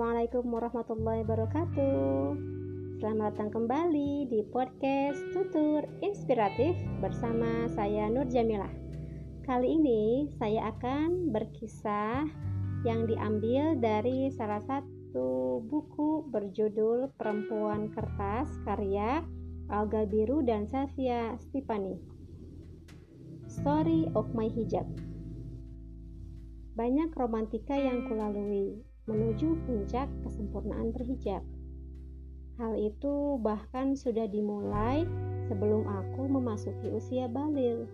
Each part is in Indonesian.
Assalamualaikum warahmatullahi wabarakatuh. Selamat datang kembali di podcast Tutur Inspiratif bersama saya Nur Jamilah. Kali ini saya akan berkisah yang diambil dari salah satu buku berjudul Perempuan Kertas karya Alga Biru dan Safia Stipani. Story of My Hijab. Banyak romantika yang kulalui menuju puncak kesempurnaan berhijab. Hal itu bahkan sudah dimulai sebelum aku memasuki usia balil.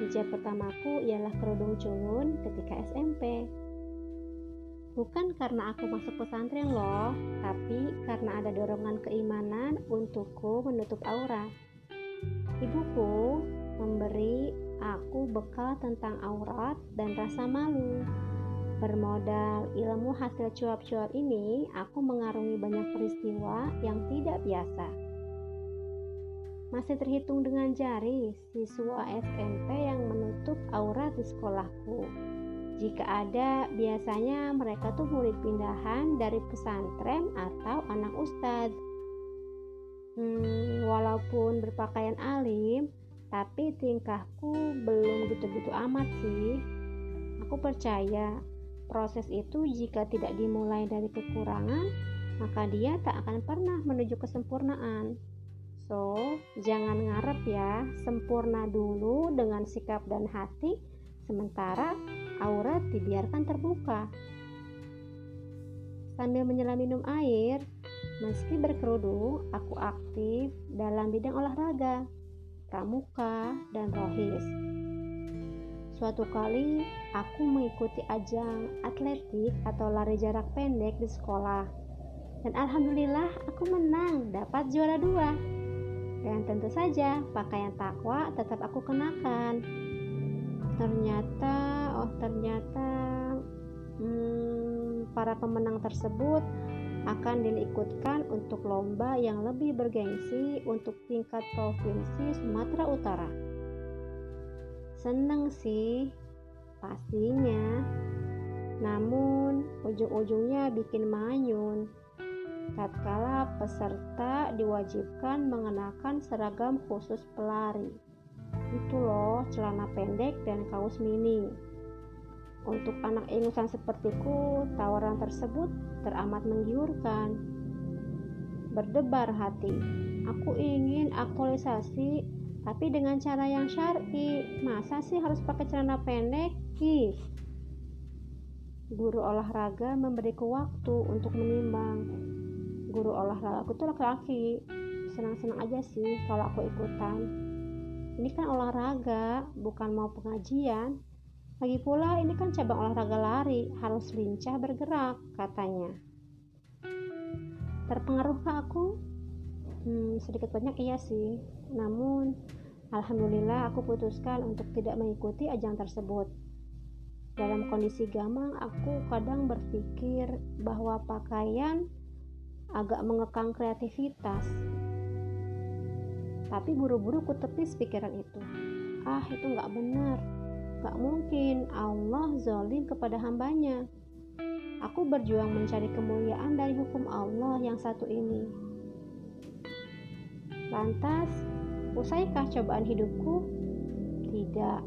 Hijab pertamaku ialah kerudung culun ketika SMP. Bukan karena aku masuk pesantren loh, tapi karena ada dorongan keimanan untukku menutup aura. Ibuku memberi aku bekal tentang aurat dan rasa malu. Bermodal ilmu hasil cuap-cuap ini, aku mengarungi banyak peristiwa yang tidak biasa. Masih terhitung dengan jari siswa SMP yang menutup aurat di sekolahku. Jika ada, biasanya mereka tuh murid pindahan dari pesantren atau anak ustadz. Hmm, walaupun berpakaian alim, tapi tingkahku belum gitu-gitu amat sih. Aku percaya proses itu jika tidak dimulai dari kekurangan, maka dia tak akan pernah menuju kesempurnaan. So, jangan ngarep ya, sempurna dulu dengan sikap dan hati, sementara aurat dibiarkan terbuka. Sambil menyelam minum air, meski berkerudung, aku aktif dalam bidang olahraga pramuka, dan rohis. Suatu kali aku mengikuti ajang atletik atau lari jarak pendek di sekolah. Dan alhamdulillah aku menang, dapat juara dua. Dan tentu saja pakaian takwa tetap aku kenakan. Ternyata, oh ternyata hmm, para pemenang tersebut akan diikutkan untuk lomba yang lebih bergengsi untuk tingkat provinsi Sumatera Utara. Seneng sih, pastinya. Namun, ujung-ujungnya bikin manyun. Tatkala peserta diwajibkan mengenakan seragam khusus pelari. Itu loh, celana pendek dan kaos mini. Untuk anak ingusan sepertiku, tawaran tersebut teramat menggiurkan. Berdebar hati, aku ingin aktualisasi, tapi dengan cara yang syar'i. Masa sih harus pakai celana pendek? Ih. Guru olahraga memberiku waktu untuk menimbang. Guru olahraga aku tuh laki-laki. Senang-senang aja sih kalau aku ikutan. Ini kan olahraga, bukan mau pengajian. Lagi pula ini kan cabang olahraga lari, harus lincah bergerak, katanya. Terpengaruhkah aku? Hmm, sedikit banyak iya sih. Namun, alhamdulillah aku putuskan untuk tidak mengikuti ajang tersebut. Dalam kondisi gamang, aku kadang berpikir bahwa pakaian agak mengekang kreativitas. Tapi buru-buru ku tepis pikiran itu. Ah, itu nggak benar Gak mungkin Allah zolim kepada hambanya. Aku berjuang mencari kemuliaan dari hukum Allah yang satu ini. Lantas, usaikah cobaan hidupku? Tidak.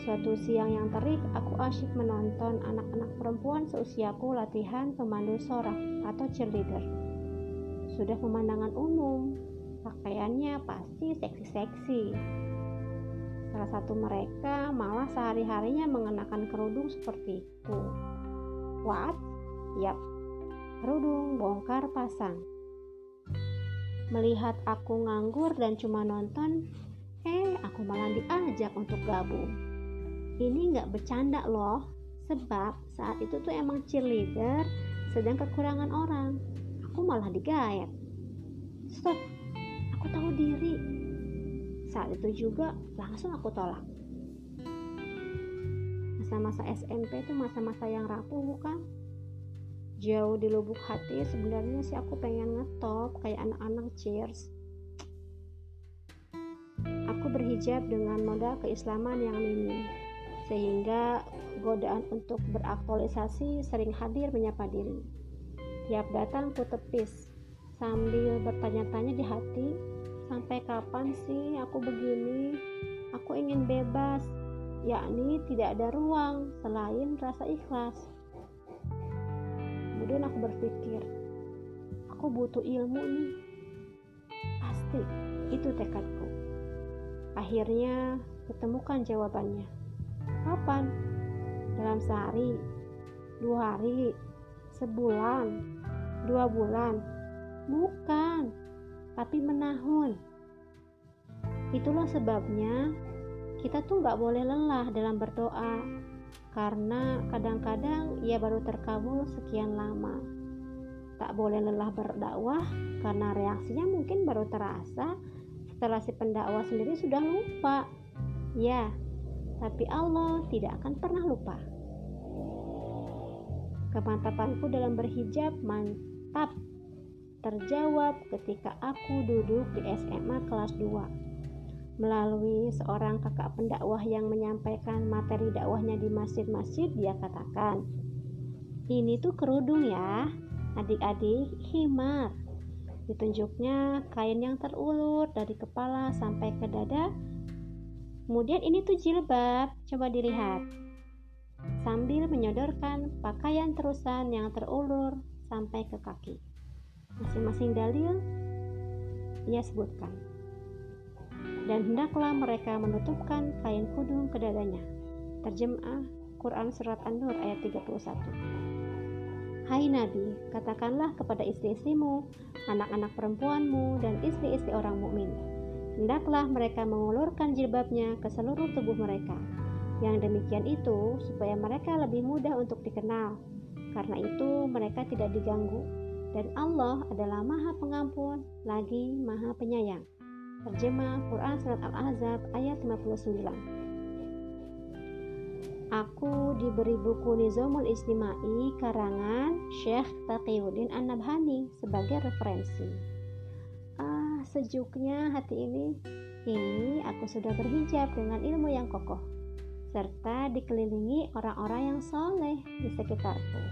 Suatu siang yang terik, aku asyik menonton anak-anak perempuan seusiaku latihan pemandu sorak atau cheerleader. Sudah pemandangan umum, pakaiannya pasti seksi-seksi. Salah satu mereka malah sehari-harinya mengenakan kerudung seperti itu. What? Yap, kerudung bongkar pasang. Melihat aku nganggur dan cuma nonton, eh aku malah diajak untuk gabung. Ini nggak bercanda loh, sebab saat itu tuh emang cheerleader sedang kekurangan orang. Aku malah digayat. Stop, aku tahu diri, saat itu juga langsung aku tolak. Masa-masa SMP itu masa-masa yang rapuh bukan? Jauh di lubuk hati sebenarnya sih aku pengen ngetop kayak anak-anak cheers. Aku berhijab dengan modal keislaman yang minim, sehingga godaan untuk beraktualisasi sering hadir menyapa diri. Tiap datang ku tepis sambil bertanya-tanya di hati, sampai kapan sih aku begini? Aku ingin bebas, yakni tidak ada ruang selain rasa ikhlas. Kemudian aku berpikir, aku butuh ilmu nih. Pasti itu tekadku. Akhirnya kutemukan jawabannya. Kapan? Dalam sehari, dua hari, sebulan, dua bulan, bukan, tapi menahun. Itulah sebabnya kita tuh nggak boleh lelah dalam berdoa, karena kadang-kadang ia baru terkabul sekian lama. Tak boleh lelah berdakwah karena reaksinya mungkin baru terasa setelah si pendakwah sendiri sudah lupa. Ya, tapi Allah tidak akan pernah lupa. Kemantapanku dalam berhijab mantap terjawab ketika aku duduk di SMA kelas 2 melalui seorang kakak pendakwah yang menyampaikan materi dakwahnya di masjid-masjid dia katakan ini tuh kerudung ya adik-adik himar ditunjuknya kain yang terulur dari kepala sampai ke dada kemudian ini tuh jilbab coba dilihat sambil menyodorkan pakaian terusan yang terulur sampai ke kaki. Masing-masing dalil ia sebutkan. Dan hendaklah mereka menutupkan kain kudung ke dadanya. Terjemah Quran Surat An-Nur ayat 31. Hai Nabi, katakanlah kepada istri-istrimu, anak-anak perempuanmu, dan istri-istri orang mukmin. Hendaklah mereka mengulurkan jilbabnya ke seluruh tubuh mereka, yang demikian itu supaya mereka lebih mudah untuk dikenal. Karena itu mereka tidak diganggu dan Allah adalah Maha Pengampun lagi Maha Penyayang. Terjemah Quran Surat Al-Ahzab ayat 59. Aku diberi buku Nizamul Istimai karangan Syekh Taqiyuddin An-Nabhani sebagai referensi. Ah, sejuknya hati ini. Ini aku sudah berhijab dengan ilmu yang kokoh serta dikelilingi orang-orang yang soleh di sekitarku.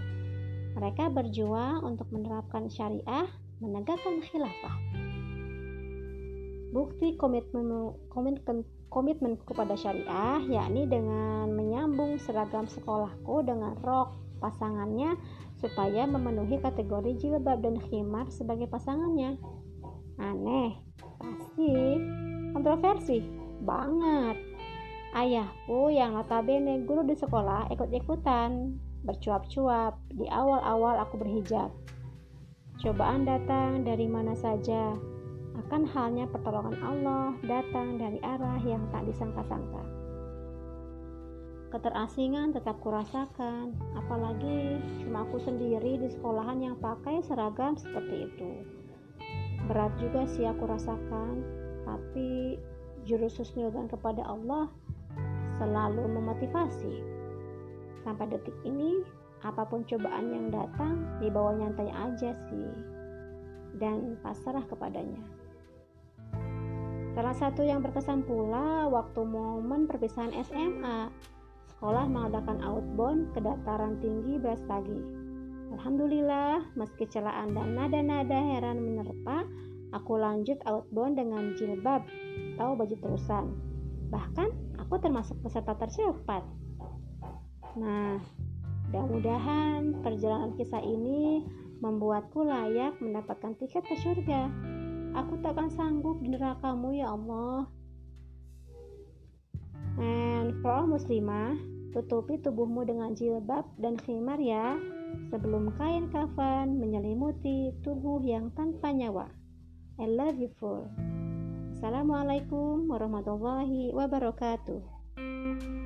Mereka berjuang untuk menerapkan syariah, menegakkan khilafah. Bukti komitmen, komitmen komitmen kepada syariah yakni dengan menyambung seragam sekolahku dengan rok pasangannya supaya memenuhi kategori jilbab dan khimar sebagai pasangannya. Aneh, pasti kontroversi banget. Ayahku yang notabene guru di sekolah ikut-ikutan, bercuap-cuap di awal-awal aku berhijab. Cobaan datang dari mana saja, akan halnya pertolongan Allah datang dari arah yang tak disangka-sangka. Keterasingan tetap kurasakan, apalagi cuma aku sendiri di sekolahan yang pakai seragam seperti itu. Berat juga sih aku rasakan, tapi jurus husnudan kepada Allah selalu memotivasi. Sampai detik ini, apa pun cobaan yang datang, dibawa nyantai aja sih. Dan pasrah kepadanya. Salah satu yang berkesan pula waktu momen perpisahan SMA, sekolah mengadakan outbound ke dataran tinggi Brastagi. Alhamdulillah, meski celaan dan nada-nada heran menerpa, aku lanjut outbound dengan jilbab atau baju terusan. Bahkan aku termasuk peserta tercepat. Nah, mudah-mudahan perjalanan kisah ini membuatku layak mendapatkan tiket ke surga. Aku takkan sanggup di nerakamu ya Allah. And for all muslimah, tutupi tubuhmu dengan jilbab dan khimar ya, sebelum kain kafan menyelimuti tubuh yang tanpa nyawa. I love you full. Assalamualaikum warahmatullahi wabarakatuh.